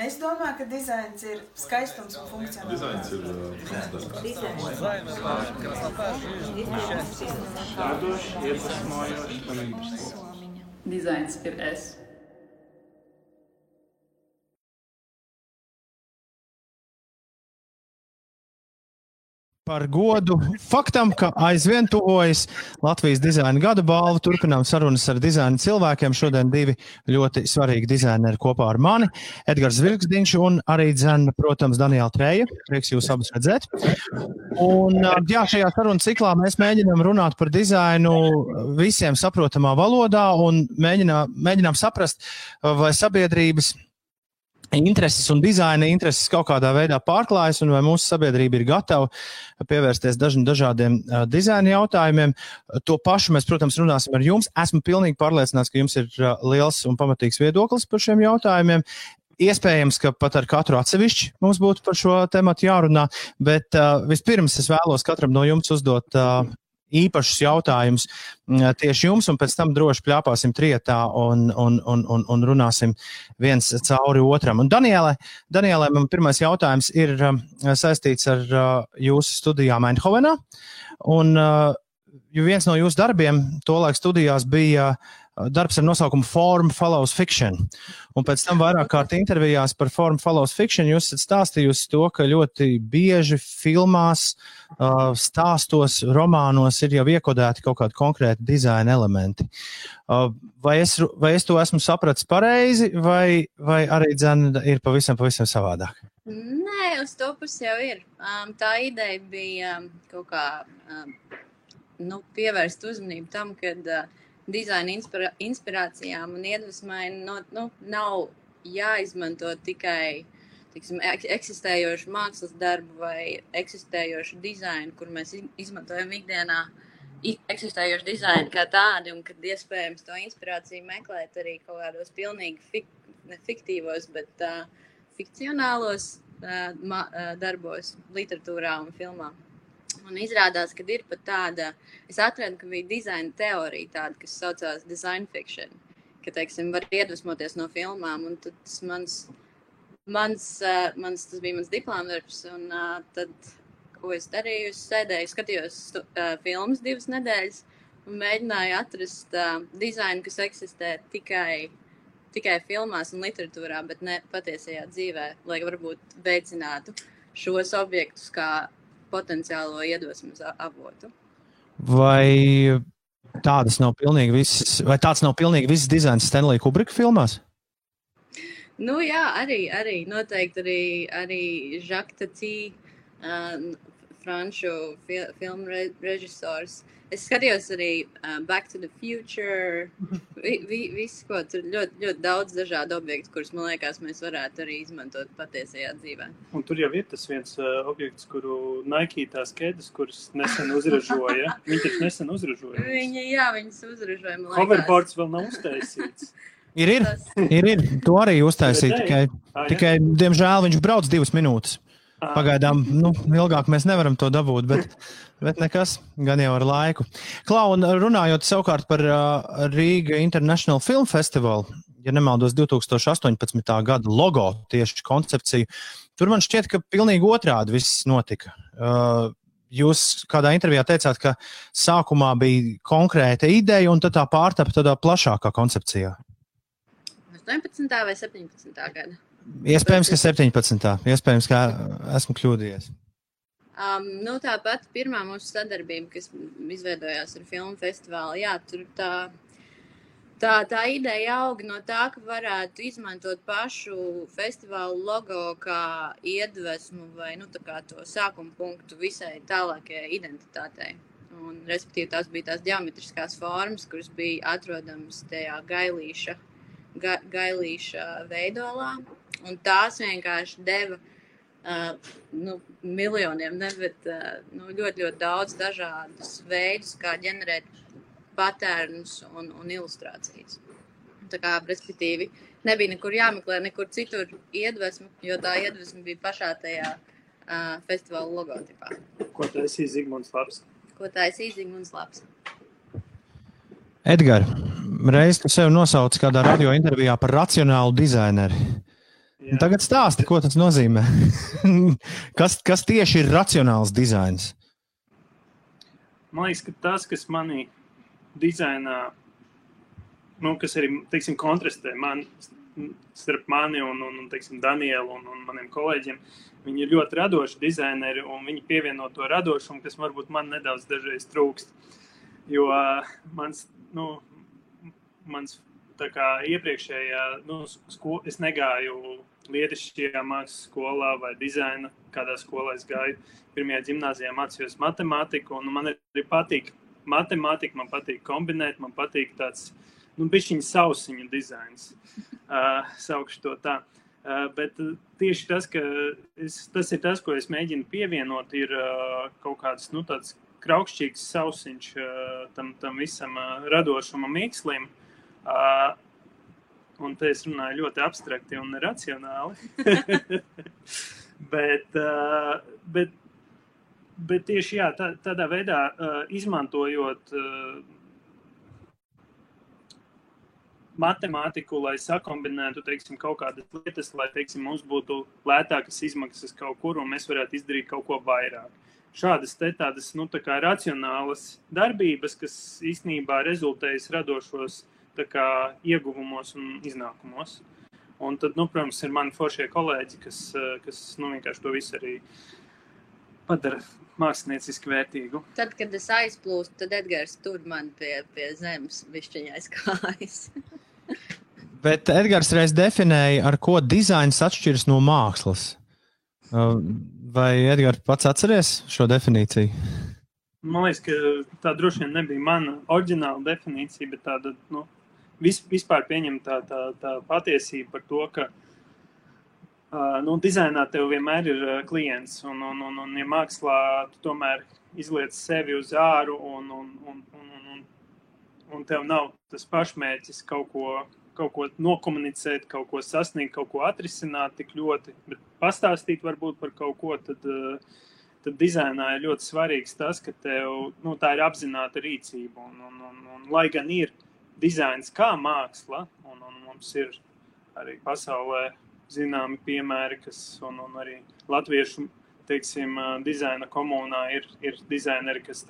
Es domāju, ka dizains ir skaistums un funkcionalitāte. Dizains ir es. Par godu faktam, ka aizvien tuvojas Latvijas dizaina gada balva. Turpinām sarunas ar dizaina cilvēkiem. Šodien divi ļoti svarīgi dizaineri kopā ar mani. Edgars Vilksdiņš un arī dzēna, protams, Daniela Treja. Prieks jūs abus redzēt. Un jā, šajā sarunu ciklā mēs mēģinām runāt par dizainu visiem saprotamā valodā un mēģinām, mēģinām saprast, vai sabiedrības intereses un dizaina intereses kaut kādā veidā pārklājas, un vai mūsu sabiedrība ir gatava pievērsties dažiem dažādiem uh, dizaina jautājumiem. To pašu mēs, protams, runāsim ar jums. Esmu pilnīgi pārliecināts, ka jums ir uh, liels un pamatīgs viedoklis par šiem jautājumiem. Iespējams, ka pat ar katru atsevišķi mums būtu par šo tēmu jārunā, bet uh, vispirms es vēlos katram no jums uzdot uh, īpašus jautājumus tieši jums, un pēc tam droši plāpāsim trietā un, un, un, un, un runāsim viens cauri otram. Un Danielai, Danielai man pirmais jautājums ir saistīts ar jūsu studijām Eindhovenā. Un, jo viens no jūsu darbiem tolaik studijās bija darbs ar nosaukumu Form Follows Fiction. Un pēc tam vairāk kārt intervijās par Form Follows Fiction jūs esat stāstījusi to, ka ļoti bieži filmās, stāstos, romānos ir jau iekodēti kaut kādi konkrēti dizaina elementi. Vai es, vai es to esmu sapratis pareizi, vai, vai arī dzēna ir pavisam, pavisam savādāk? Nē, uz to pusi jau ir. Um, tā ideja bija um, kaut kā um, nu, pievērst uzmanību tam, ka uh, dizaina inspira inspirācijām un iedvesmai no, nu, nav jāizmanto tikai tiksim, eksistējošu mākslas darbu vai eksistējošu dizainu, kur mēs izmantojam ikdienā. Eksistējoši dizaini kā tādi, un kad iespējams to inspirāciju meklēt arī kaut kādos pilnīgi fik, ne fiktīvos, bet uh, fikcionālos uh, ma, uh, darbos, literatūrā un filmā. Un izrādās, ka ir pat tāda, es atradu, ka bija dizaina teorija, tāda, kas saucās design fiction, ka, teiksim, var iedvesmoties no filmām. Un tas mans, mans, uh, mans, tas bija mans diplomdarbs, un uh, tad, ko es darīju, es sēdēju, skatījos uh, filmas divas nedēļas un mēģināju atrast uh, dizainu, kas eksistē tikai, tikai filmās un literatūrā, bet ne patiesajā dzīvē, lai varbūt veicinātu šos objektus kā potenciālo iedvesmas avotu. Vai tādas nav pilnīgi visas, vai tāds nav pilnīgi viss dizains Stanley Kubrika filmās? Nu, jā, arī, arī noteikti arī, arī Žakta Tī, uh, franču fi filmu re režisors. Es skatījos arī uh, Back to the Future. Vi, vi, visu, ko tur ļoti, ļoti daudz dažādu objektu, kurus man liekas, mēs varētu arī izmantot patiesajā dzīvē. Un tur jau ir tas viens uh, objekts, kuru Nike tās ķēdes, kuras nesen uzražoja. Viņi taču nesen uzražoja. Viņi, jā, viņas uzražoja. Hoverboards vēl nav uztaisīts. Ir, ir, ir, ir. To arī uztaisīt. Tikai, tikai, diemžēl, viņš brauc divas minūtes. Pagaidām, nu, ilgāk mēs nevaram to dabūt, bet, bet nekas, gan jau ar laiku. Klau, un runājot savukārt par uh, Rīga International Film Festival, ja nemaldos 2018. gada logo tieši koncepciju, tur man šķiet, ka pilnīgi otrādi viss notika. Uh, Jūs kādā intervijā teicāt, ka sākumā bija konkrēta ideja, un tad tā pārtapa tādā plašākā koncepcijā. 18. vai 17. gada? Iespējams, ka 17. Iespējams, ka esmu kļūdījies. Um, nu, tāpat pirmā mūsu sadarbība, kas izveidojās ar filmu festivālu, jā, tur tā, tā, tā ideja auga no tā, ka varētu izmantot pašu festivālu logo kā iedvesmu vai nu, to sākuma punktu visai tālākajai identitātei. Un, respektīvi, tās bija tās geometriskās formas, kuras bija atrodamas tajā gailīša, ga, gailīša veidolā Un tās vienkārši deva uh, nu, miljoniem, ne, bet uh, nu, ļoti, ļoti daudz dažādus veidus, kā ģenerēt patērnus un, un ilustrācijas. Tā kā, respektīvi, nebija nekur jāmeklē, nekur citur iedvesma, jo tā iedvesma bija pašā tajā uh, festivāla logotipā. Ko taisīja Zigmunds Labs? Ko taisīja Zigmunds Labs? Edgars, reiz tu sevi nosauci kādā radio intervijā par racionālu dizaineru. Tagad stāsti, ko tas nozīmē. kas, kas tieši ir racionāls dizains? Man liekas, ka tas, kas manī dizainā, nu, kas arī teiksim, kontrastē man, starp mani un, un, un teiksim, Danielu un, un maniem kolēģiem, viņi ir ļoti radoši dizaineri un viņi pievieno to radošumu, kas varbūt man nedaudz dažreiz trūkst. Jo uh, mans, nu, mans iepriekšējā, nu, sko, es negāju Lietišķajā mākslas skolā vai dizaina, kādā skolā es gāju. Pirmajā gimnājā mācījos matemātiku, un man arī patīk matemātika, man patīk kombinēt, man patīk tāds, nu, bišķiņa sausiņu dizains, uh, saukšu to tā. Uh, bet tieši tas, ka es, tas ir tas, ko es mēģinu pievienot, ir uh, kaut kāds, nu, tāds kraukšķīgs sausiņš uh, tam, tam visam uh, radošumam mīkslim. Uh, un te es runāju ļoti abstrakti un racionāli. bet, uh, bet, bet tieši jā, tā, tādā veidā uh, izmantojot uh, matemātiku, lai sakombinētu teiksim, kaut kādas lietas, lai teiksim, mums būtu lētākas izmaksas kaut kur un mēs varētu izdarīt kaut ko vairāk. Šādas te tādas nu, tā racionālas darbības, kas īstenībā rezultējas radošos uh, kā, ieguvumos un iznākumos. Un tad, nu, protams, ir mani foršie kolēģi, kas, eh, kas nu, vienkārši to visu arī padara mākslinieciski vērtīgu. Tad, kad es aizplūstu, tad Edgars tur man pie, pie zemes višķiņais kājas. Bet Edgars reiz definēja, ar ko dizains atšķiras no mākslas. Uh, vai Edgars pats atceries šo definīciju? Man liekas, ka tā droši vien nebija mana oriģināla definīcija, bet tāda nu, vis, vispār pieņemt tā, tā, tā patiesība par to, ka uh, nu, dizainā tev vienmēr ir uh, klients, un, un, un, un ja mākslā tu tomēr izliec sevi uz āru, un, un, un, un, un, un tev nav tas pašmērķis kaut ko, kaut ko nokomunicēt, kaut ko sasniegt, kaut ko atrisināt tik ļoti, bet pastāstīt varbūt par kaut ko, tad, uh, tad dizainā ir ļoti svarīgs tas, ka tev, nu, tā ir apzināta rīcība, un, un, un, un lai gan ir, uh, dizains kā māksla, un, un mums ir arī pasaulē zināmi piemēri, kas un, un arī latviešu teiksim, dizaina komunā ir, ir dizaineri, kas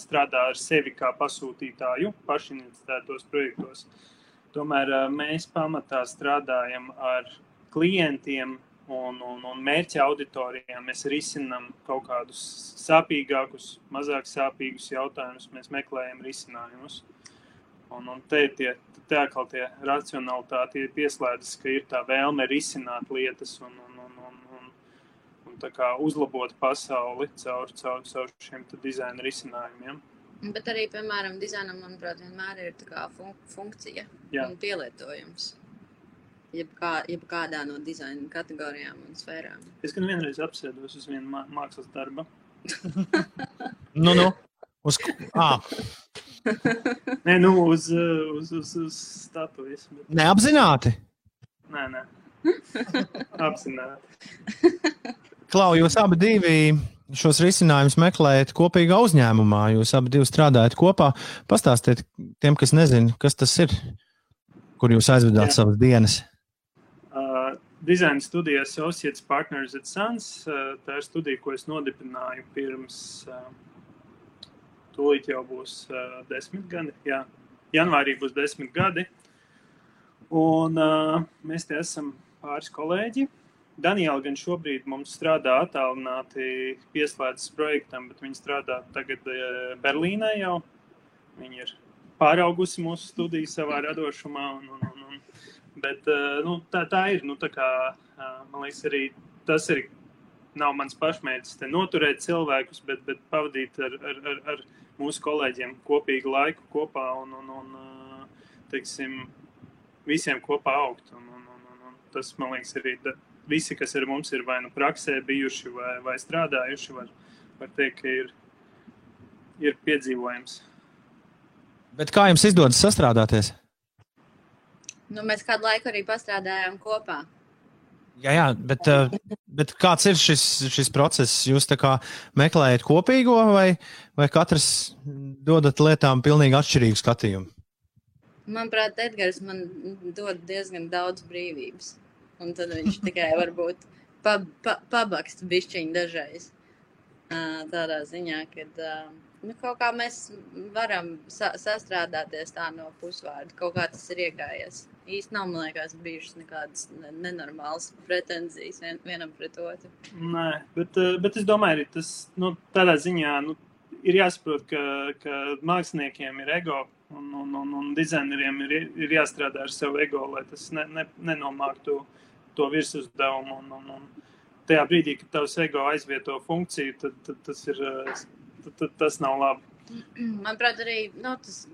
strādā ar sevi kā pasūtītāju pašiniciētos projektos. Tomēr mēs pamatā strādājam ar klientiem un, un, un mērķa auditorijām. Mēs risinām kaut kādus sāpīgākus, mazāk sāpīgus jautājumus, mēs meklējam risinājumus. Un, un te ir tie, te atkal tie racionalitāti pieslēdzas, ka ir tā vēlme risināt lietas un, un, un, un, un, un tā kā uzlabot pasauli caur, caur, caur šiem dizaina risinājumiem. Bet arī, piemēram, dizainam, manuprāt, vienmēr ir tā kā fun funkcija Jā. un pielietojums. Jebkā, jebkādā no dizaina kategorijām un sfērām. Es gan vienreiz apsēdos uz vienu mā mākslas darbu. nu, nu. Uz, ah, nē, nu, uz, uz, uz, uz statujas. Bet... Neapzināti? Nē, nē. Apzināti. Klau, jūs abi divi šos risinājumus meklējat kopīgā uzņēmumā. Jūs abi strādājat kopā. Pastāstiet tiem, kas nezina, kas tas ir, kur jūs aizvedāt Jā. savas dienas. Uh, Dizaina studija Associates Partners at Suns. Uh, tā ir studija, ko es nodibināju pirms uh, Tūlīt jau būs uh, desmit gadi. Jā. Janvārī būs desmit gadi. Un uh, mēs te esam pāris kolēģi. Daniela gan šobrīd mums strādā attālināti pieslēdzas projektam, bet viņa strādā tagad uh, Berlīnē jau. Viņa ir pāraugusi mūsu studiju savā radošumā. Un, un, un, un, bet uh, nu, tā, tā ir. Nu, tā kā, uh, man liekas, arī tas ir. Nav mans pašmērķis te noturēt cilvēkus, bet, bet pavadīt ar, ar, ar, ar mūsu kolēģiem kopīgu laiku kopā un, un, un teiksim, visiem kopā augt. Un, un, un, un, un tas, man liekas, arī visi, kas ar mums ir vai nu praksē bijuši vai, vai strādājuši, var, var teikt, ka ir, ir piedzīvojums. Bet kā jums izdodas sastrādāties? Nu, mēs kādu laiku arī pastrādājām kopā. Jā, jā bet, eh, bet kāds ir šis, šis process? Jūs meklējat kopīgo vai, vai katrs dodat lietām pilnīgi atšķirīgu skatījumu? Manuprāt, Edgars man dod diezgan daudz brīvības. Un tad viņš tikai varbūt pa, pa, pabakst bišķiņu dažreiz. Tādā ziņā, ka nu, kaut kā mēs varam sa sastrādāties tā no pusvārda. Kaut kā tas ir iegājies. Īsti nav, man liekas, bijušas nekādas nenormālas pretenzijas vien, vienam pret otru. Nē, bet, bet es domāju, ka tas nu, tādā ziņā nu, ir jāsaprot, ka, ka māksliniekiem ir ego un, un, un, un dizaineriem ir, ir jāstrādā ar savu ego, lai tas ne, ne, nenomāktu to virsuzdevumu. Un, un, un tajā brīdī, kad tavs ego aizvieto funkciju, tad, tad, tas, ir, tad, tad tas nav labi. Manuprāt, arī nu, tas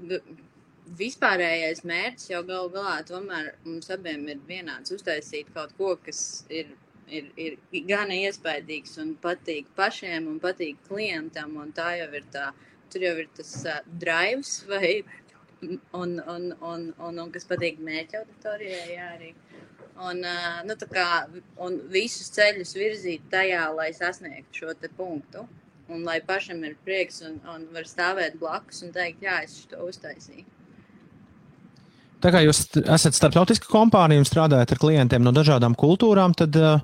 vispārējais mērķis jau galu galā tomēr mums abiem ir vienāds uztaisīt kaut ko, kas ir ir, ir gan iespaidīgs un patīk pašiem un patīk klientam. Un tā jau ir tā, tur jau ir tas uh, drives vai un, un, un, un, un, kas patīk mērķa auditorijai. Jā, arī. Un, uh, nu, kā, un visus ceļus virzīt tajā, lai sasniegtu šo punktu. Un lai pašam ir prieks un, un var stāvēt blakus un teikt, jā, es to uztaisīju. Tā kā jūs esat starptautiska kompānija un strādājat ar klientiem no dažādām kultūrām, tad uh,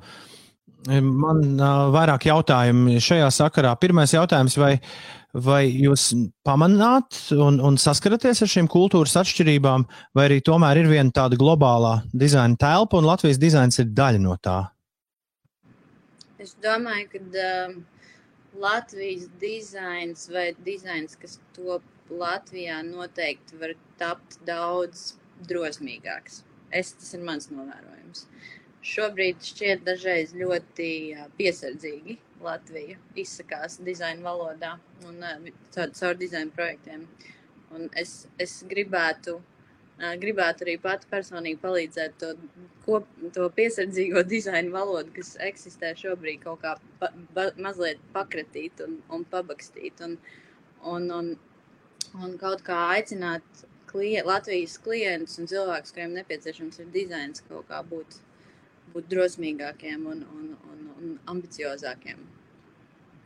man uh, vairāk jautājumu šajā sakarā. Pirmais jautājums, vai, vai jūs pamanāt un, un saskaraties ar šīm kultūras atšķirībām, vai arī tomēr ir viena tāda globālā dizaina telpa un Latvijas dizains ir daļa no tā? Es domāju, ka uh, Latvijas dizains vai dizains, kas top Latvijā, noteikti var tapt daudz drosmīgāks. Es, tas ir mans novērojums. Šobrīd šķiet dažreiz ļoti piesardzīgi Latvija izsakās dizaina valodā un caur dizaina projektiem. Un es, es gribētu, gribētu arī pati personīgi palīdzēt to, kop, to piesardzīgo dizaina valodu, kas eksistē šobrīd, kaut kā pa, ba, mazliet pakratīt un, un pabakstīt. Un, un, un, un kaut kā aicināt klien, Latvijas klientus un cilvēkus, kuriem nepieciešams ir dizains, kaut kā būt, būt drosmīgākiem un, un, un, un ambiciozākiem.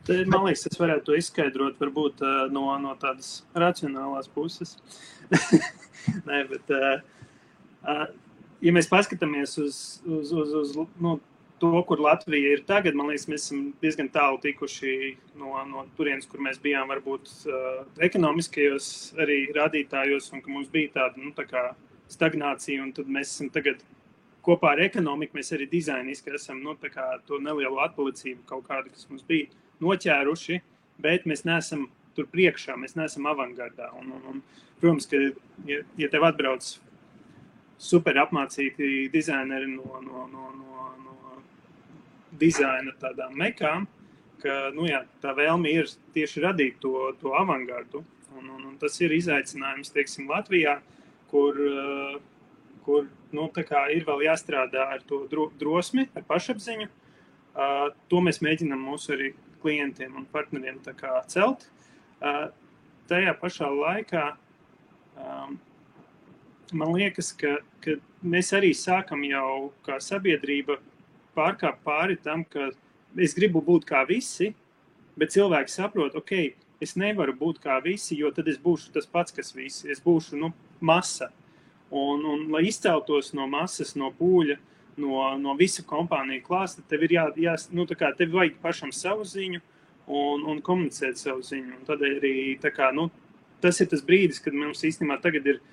Man liekas, es varētu izskaidrot varbūt uh, no, no tādas racionālās puses. Nē, bet, uh, uh, ja mēs paskatāmies uz, uz, uz, uz nu, to, kur Latvija ir tagad, man liekas, mēs esam diezgan tālu tikuši no, no turienes, kur mēs bijām, varbūt uh, ekonomiskajos arī rādītājos, un ka mums bija tāda nu, tā stagnācija, un tad mēs esam tagad kopā ar ekonomiku, mēs arī dizainiski esam nu, to nelielu atpalicību kaut kādu, kas mums bija noķēruši, bet mēs neesam tur priekšā, mēs neesam avangardā. Un, un, un, protams, ka, ja, ja tev atbrauc super apmācīti dizaineri no, no, no, no dizaina tādām mekām, ka nu, jā, tā vēlme ir tieši radīt to, to avangardu. Un, un, un tas ir izaicinājums teiksim, Latvijā, kur, kur nu, ir vēl jāstrādā ar to drosmi, ar pašapziņu. Uh, to mēs mēģinām mūsu arī klientiem un partneriem celt. Uh, tajā pašā laikā um, man liekas, ka, ka mēs arī sākam jau kā sabiedrība pārkāpt pāri tam, ka es gribu būt kā visi, bet cilvēki saprot, ok, es nevaru būt kā visi, jo tad es būšu tas pats, kas visi. Es būšu nu, masa. Un, un, lai izceltos no masas, no pūļa, no, no visa kompānija klāsta, tev ir jā, jā, nu, kā, tev vajag pašam savu ziņu un, un komunicēt savu ziņu. Un tādēļ arī kā, nu, tas ir tas brīdis, kad mums īstenībā tagad ir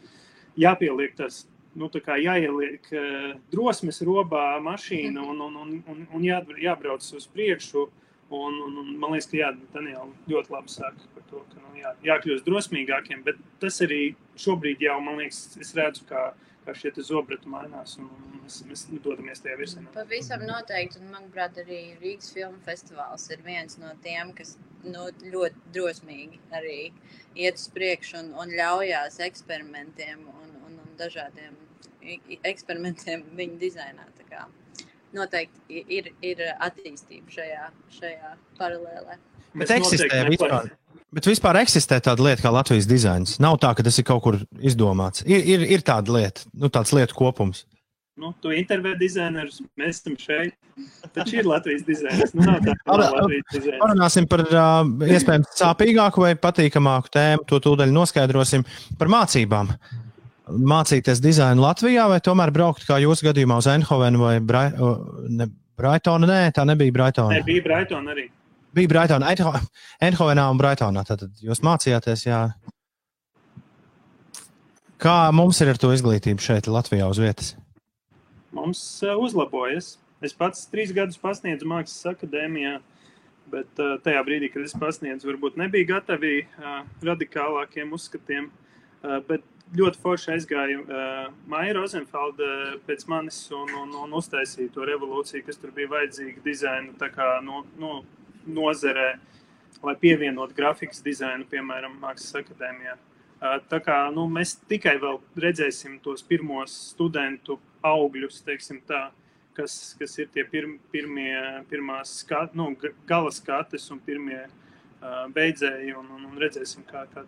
jāpieliek tas nu, jāieliek uh, drosmes robā mašīna un, un, un, un, un jā, jābrauc uz priekšu. Un, un, un, man liekas, ka jā, Daniela ļoti labi saka par to, ka nu, jā, jākļūst drosmīgākiem. Bet tas arī šobrīd jau, man liekas, es redzu, kā, kā šie zobrati mainās un, un mēs, mēs dodamies tajā virzienā. Pavisam noteikti, un manuprāt, arī Rīgas filmu festivāls ir viens no tiem, kas nu, ļoti drosmīgi arī iet uz priekšu un, un ļaujās eksperimentiem un, un, un dažādiem eksperimentiem viņa dizainā. Noteikti ir, ir attīstība šajā, šajā paralēlē. Bet eksistē vispār. Bet vispār eksistē tāda lieta kā Latvijas dizains. Nav tā, ka tas ir kaut kur izdomāts. Ir, ir, ir tāda lieta, nu, tāds lietu kopums. Nu, tu interviju dizaineris, mēs esam šeit. Taču ir Latvijas dizains. Nu, nav tā, dizains. Parunāsim par uh, iespējams sāpīgāku vai patīkamāku tēmu. To tūdaļ noskaidrosim par mācībām. Mācīties dizainu Latvijā, vai tomēr braukt, kā jūsu gadījumā, uz Eindhovenu vai Brai, ne, Braitonu? Nē, tā nebija Braitona. Nē, bija Braitona arī. Bija Braitona, Eindhovenā un Braitonā. Tad jūs mācījāties, jā. Kā mums ir ar to izglītību šeit, Latvijā, uz vietas? Mums uzlabojas. Es pats trīs gadus pasniedzu Mākslas akadēmijā, bet tajā brīdī, kad es pasniedzu, varbūt nebija gatavi radikālākiem uzskatiem. Bet ļoti forši aizgāja uh, Maija Rozenfelda pēc manis un, un, un uztaisīja to revolūciju, kas tur bija vajadzīga dizaina no, no nozarē, lai pievienotu grafikas dizainu, piemēram, Mākslas akadēmijā. Uh, tā kā nu, mēs tikai vēl redzēsim tos pirmos studentu augļus, teiksim tā, kas, kas ir tie pir, pirmie, pirmās skat, nu, gala skates un pirmie uh, beidzēji, un, un, un redzēsim, kā, kā,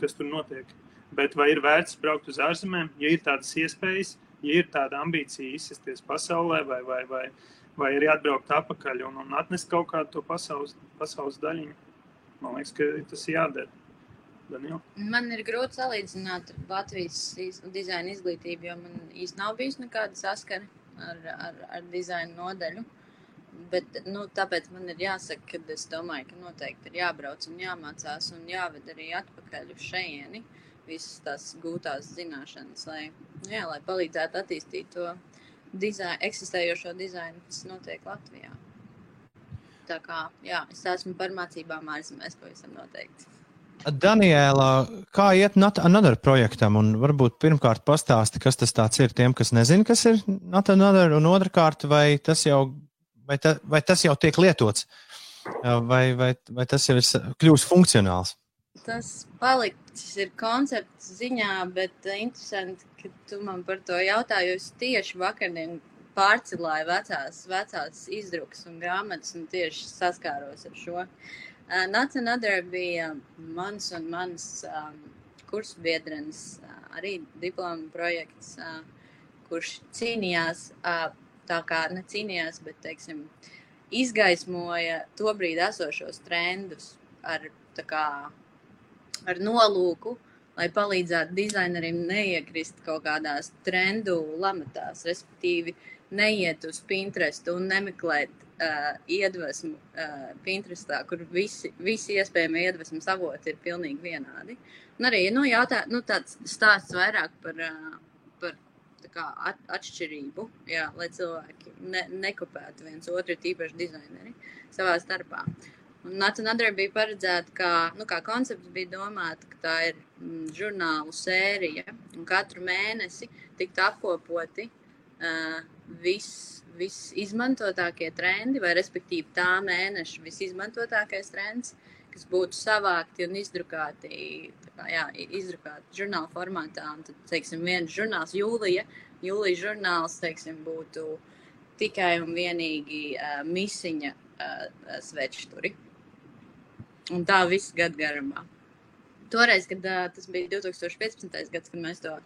kas tur notiek. Bet vai ir vērts braukt uz ārzemēm, ja ir tādas iespējas, ja ir tāda ambīcija izsisties pasaulē, vai, vai, vai, vai arī atbraukt atpakaļ un, un atnest kaut kādu to pasaules, pasaules daļiņu? Man liekas, ka tas jādara. Daniel. Man ir grūti salīdzināt Latvijas iz, dizaina izglītību, jo man īstenībā nav bijis nekāda saskara ar, ar, ar dizaina nodeļu. Bet, nu, tāpēc man ir jāsaka, ka es domāju, ka noteikti ir jābrauc un jāmācās un jāved arī atpakaļ uz šejieni. Uh, visas tās gūtās zināšanas, lai, jā, lai palīdzētu attīstīt to dizainu, eksistējošo dizainu, kas notiek Latvijā. Tā kā jā, es esmu par mācībām ārzemēs pavisam noteikti. Daniela, kā iet Another projektam? Un varbūt pirmkārt pastāsti, kas tas ir tiem, kas nezina, kas ir Another, un otrkārt, vai tas jau, vai ta, vai tas jau tiek lietots, vai, vai, vai tas jau ir kļūst funkcionāls? Tas paliks ir koncepts ziņā, bet uh, interesanti, ka tu man par to jautāji. Es tieši vakardien pārcelāju vecās, vecās izdrukas un grāmatas un tieši saskāros ar šo. Uh, Nats un Adara bija mans un mans um, kursbiedrenis, uh, arī diploma projekts, uh, kurš cīnījās, uh, tā kā necīnījās, bet, teiksim, izgaismoja to brīdi esošos trendus ar tā kā ar nolūku, lai palīdzētu dizainerim neiekrist kaut kādās trendu lamatās, respektīvi neiet uz Pinterest un nemeklēt uh, iedvesmu uh, Pinterestā, kur visi, visi iespējamie iedvesmas avoti ir pilnīgi vienādi. Un arī nu, jautā, nu, tāds stāsts vairāk par, uh, par kā, at, atšķirību, jā, lai cilvēki ne, nekopētu viens otru, tīpaši dizaineri savā starpā. Uh, Un Nacionālajā bija paredzēta, ka nu, koncepts bija domāts, ka tā ir mm, žurnālu sērija, katru mēnesi tiktu apkopoti uh, viss visizmantotākie trendi, vai respektīvi tā mēneša visizmantotākais trends, kas būtu savākti un izdrukāti, kā, jā, izdrukāti žurnāla formātā. Un tad, teiksim, viens žurnāls, jūlija, jūlija žurnāls, teiksim, būtu tikai un vienīgi uh, misiņa uh, svečturi. Un tā visu gadu garumā. Toreiz, kad uh, tas bija 2015. gads, kad mēs to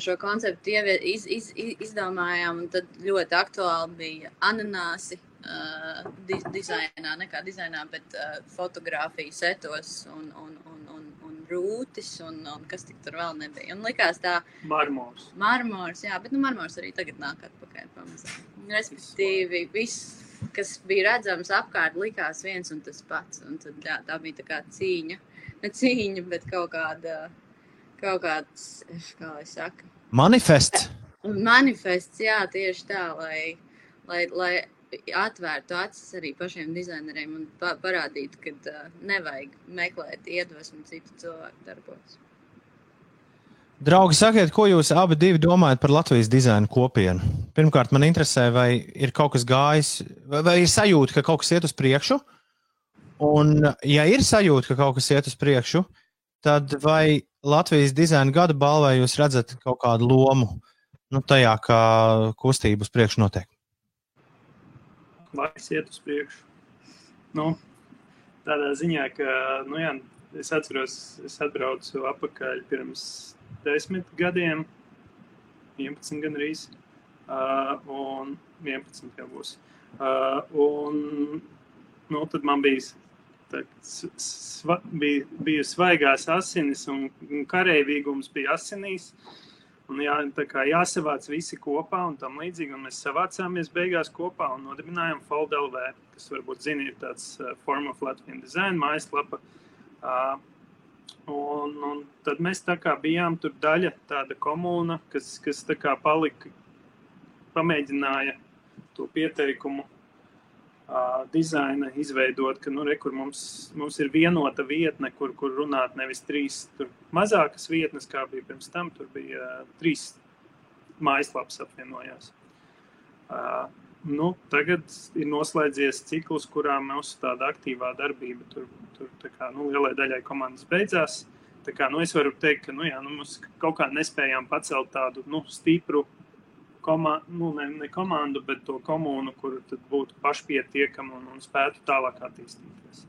šo konceptu ievie, iz, iz, iz, izdomājām, un tad ļoti aktuāli bija ananāsi uh, di, dizainā, ne kā dizainā, bet uh, fotografiju setos un, un, un, un, un rūtis, un, un kas tik tur vēl nebija. Un likās tā. Marmors. Marmors, jā, bet nu marmors arī tagad nāk atpakaļ pamazām. Respektīvi, viss kas bija redzams apkārt, likās viens un tas pats. Un tad, jā, tā bija tā kā cīņa. Ne cīņa, bet kaut kāda, kaut kāds, kā lai saka. Manifests. Manifests, jā, tieši tā, lai, lai, lai atvērtu acis arī pašiem dizaineriem un pa parādītu, ka uh, nevajag meklēt iedvesmu citu cilvēku darbos. Draugi, sakiet, ko jūs abi domājat par Latvijas dizaina kopienu? Pirmkārt, man interesē, vai ir kaut kas gājis, vai ir sajūta, ka kaut kas iet uz priekšu. Un, ja ir sajūta, ka kaut kas iet uz priekšu, tad vai Latvijas dizaina gada balvā jūs redzat kaut kādu lomu nu, tajā, kā kustība uz priekšu notiek? Laiks iet uz priekšu. Nu, tādā ziņā, ka nu, jā, es atceros, es atbraucu atpakaļ pirms desmit gadiem, 11 gan arī. Uh, un 11 jau būs. Uh, un nu, tad man bija, tā, sva, bija, bija svaigās asinis un, un kareivīgums bija asinīs. Un jā, tā kā jāsavāc visi kopā un tam līdzīgi. Un mēs savācāmies beigās kopā un nodibinājām Fold LV, kas varbūt zina, ir tāds uh, Form of Latvian Design mājaslapa. Uh, un, un tad mēs tā kā bijām tur daļa, tāda komūna, kas, kas tā kā palika, pamēģināja to pieteikumu uh, dizaina izveidot, ka nu, re, mums, mums ir vienota vietne, kur, kur runāt nevis trīs mazākas vietnes, kā bija pirms tam. Tur bija uh, trīs mājaslapas apvienojās. Uh, nu, tagad ir noslēdzies cikls, kurā mūsu tāda aktīvā darbība tur, tur kā, nu, lielai daļai komandas beidzās. Kā, nu, es varu teikt, ka nu, jā, nu, mēs kaut kā nespējām pacelt tādu nu, stipru komā, nu, ne, ne komandu, bet to komunu, kur būtu pašpietiekama un, un spētu tālāk attīstīties.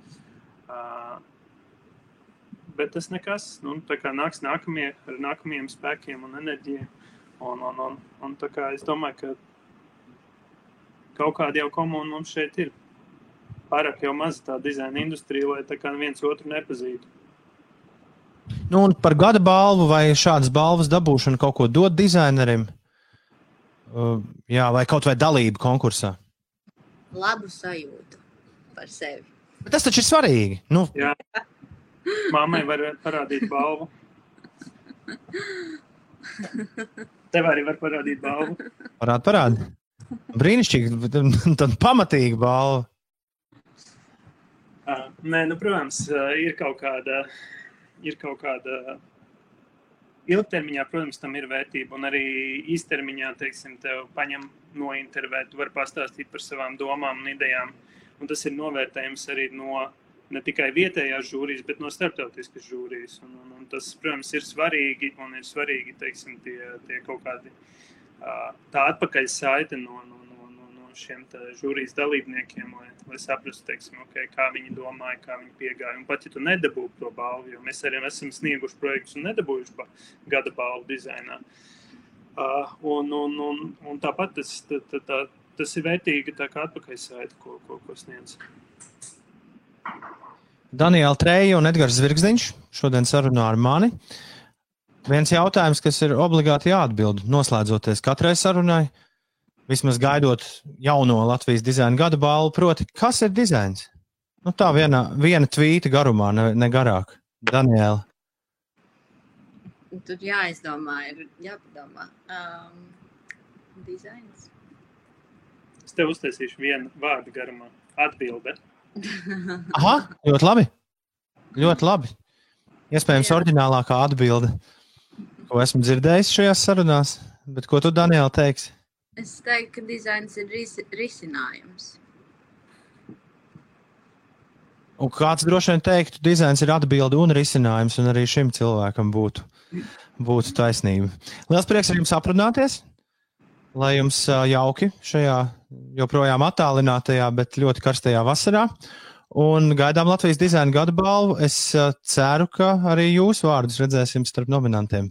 Uh, bet tas nekas, nu, tā kā nāks nākamie, ar nākamajiem spēkiem un enerģiju. Un, un, un, un kā es domāju, ka kaut kāda jau komuna mums šeit ir. Pārāk jau maz tā dizaina industrija, lai tā kā viens otru nepazītu. Nu, un par gada balvu vai šādas balvas dabūšanu kaut ko dod dizainerim? Uh, jā, vai kaut vai dalību konkursā? Labu sajūtu par sevi. Bet tas taču ir svarīgi. Nu. Jā, mammai var parādīt balvu. Tev arī var parādīt balvu. Parādi, parādi. Brīnišķīgi, tad pamatīgi balva. Uh, nē, nu, protams, uh, ir kaut kāda, ir kaut kāda ilgtermiņā, protams, tam ir vērtība. Un arī īstermiņā, teiksim, tev paņem no intervēt, tu vari pastāstīt par savām domām un idejām. Un tas ir novērtējums arī no ne tikai vietējās žūrijas, bet no starptautiskas žūrijas. Un, un, un tas, protams, ir svarīgi un ir svarīgi, teiksim, tie, tie kaut kādi tā atpakaļ saite no, no, no, no, no šiem žūrijas dalībniekiem, lai, lai saprastu, teiksim, okay, kā viņi domāja, kā viņi piegāja. Un pat ja tu nedabūji to balvu, jo mēs arī esam snieguši projektus un nedabūjuši ba gada balvu dizainā. Uh, un, un, un, un tāpat tas, tā, tā, tā, tas ir vērtīgi tā kā atpakaļ saite, ko, ko, ko sniedz. Daniela Treja un Edgars Zvirgzdiņš šodien sarunā ar mani. Viens jautājums, kas ir obligāti jāatbild, noslēdzoties katrai sarunai, vismaz gaidot jauno Latvijas dizaina gada balvu, proti, kas ir dizains? Nu, tā viena, viena tvīta garumā, ne, ne garāk. Daniela. Tur jāizdomā, ir jāpadomā. Um, dizains. Es tev uztaisīšu vienu vārdu garumā. Atbilde. Aha, ļoti labi. Ļoti labi. Iespējams, Jā. oriģinālākā atbilde, ko esmu dzirdējis šajās sarunās. Bet ko tu, Daniela, teiksi? Es teiktu, ka dizains ir ris risinājums. Un kāds droši vien teiktu, dizains ir atbilde un risinājums, un arī šim cilvēkam būtu, būtu taisnība. Lielas prieks ar jums aprunāties! Lai jums jauki šajā joprojām attālinātajā, bet ļoti karstajā vasarā. Un gaidām Latvijas dizaina gada balvu. Es ceru, ka arī jūsu vārdus redzēsim starp nominantiem.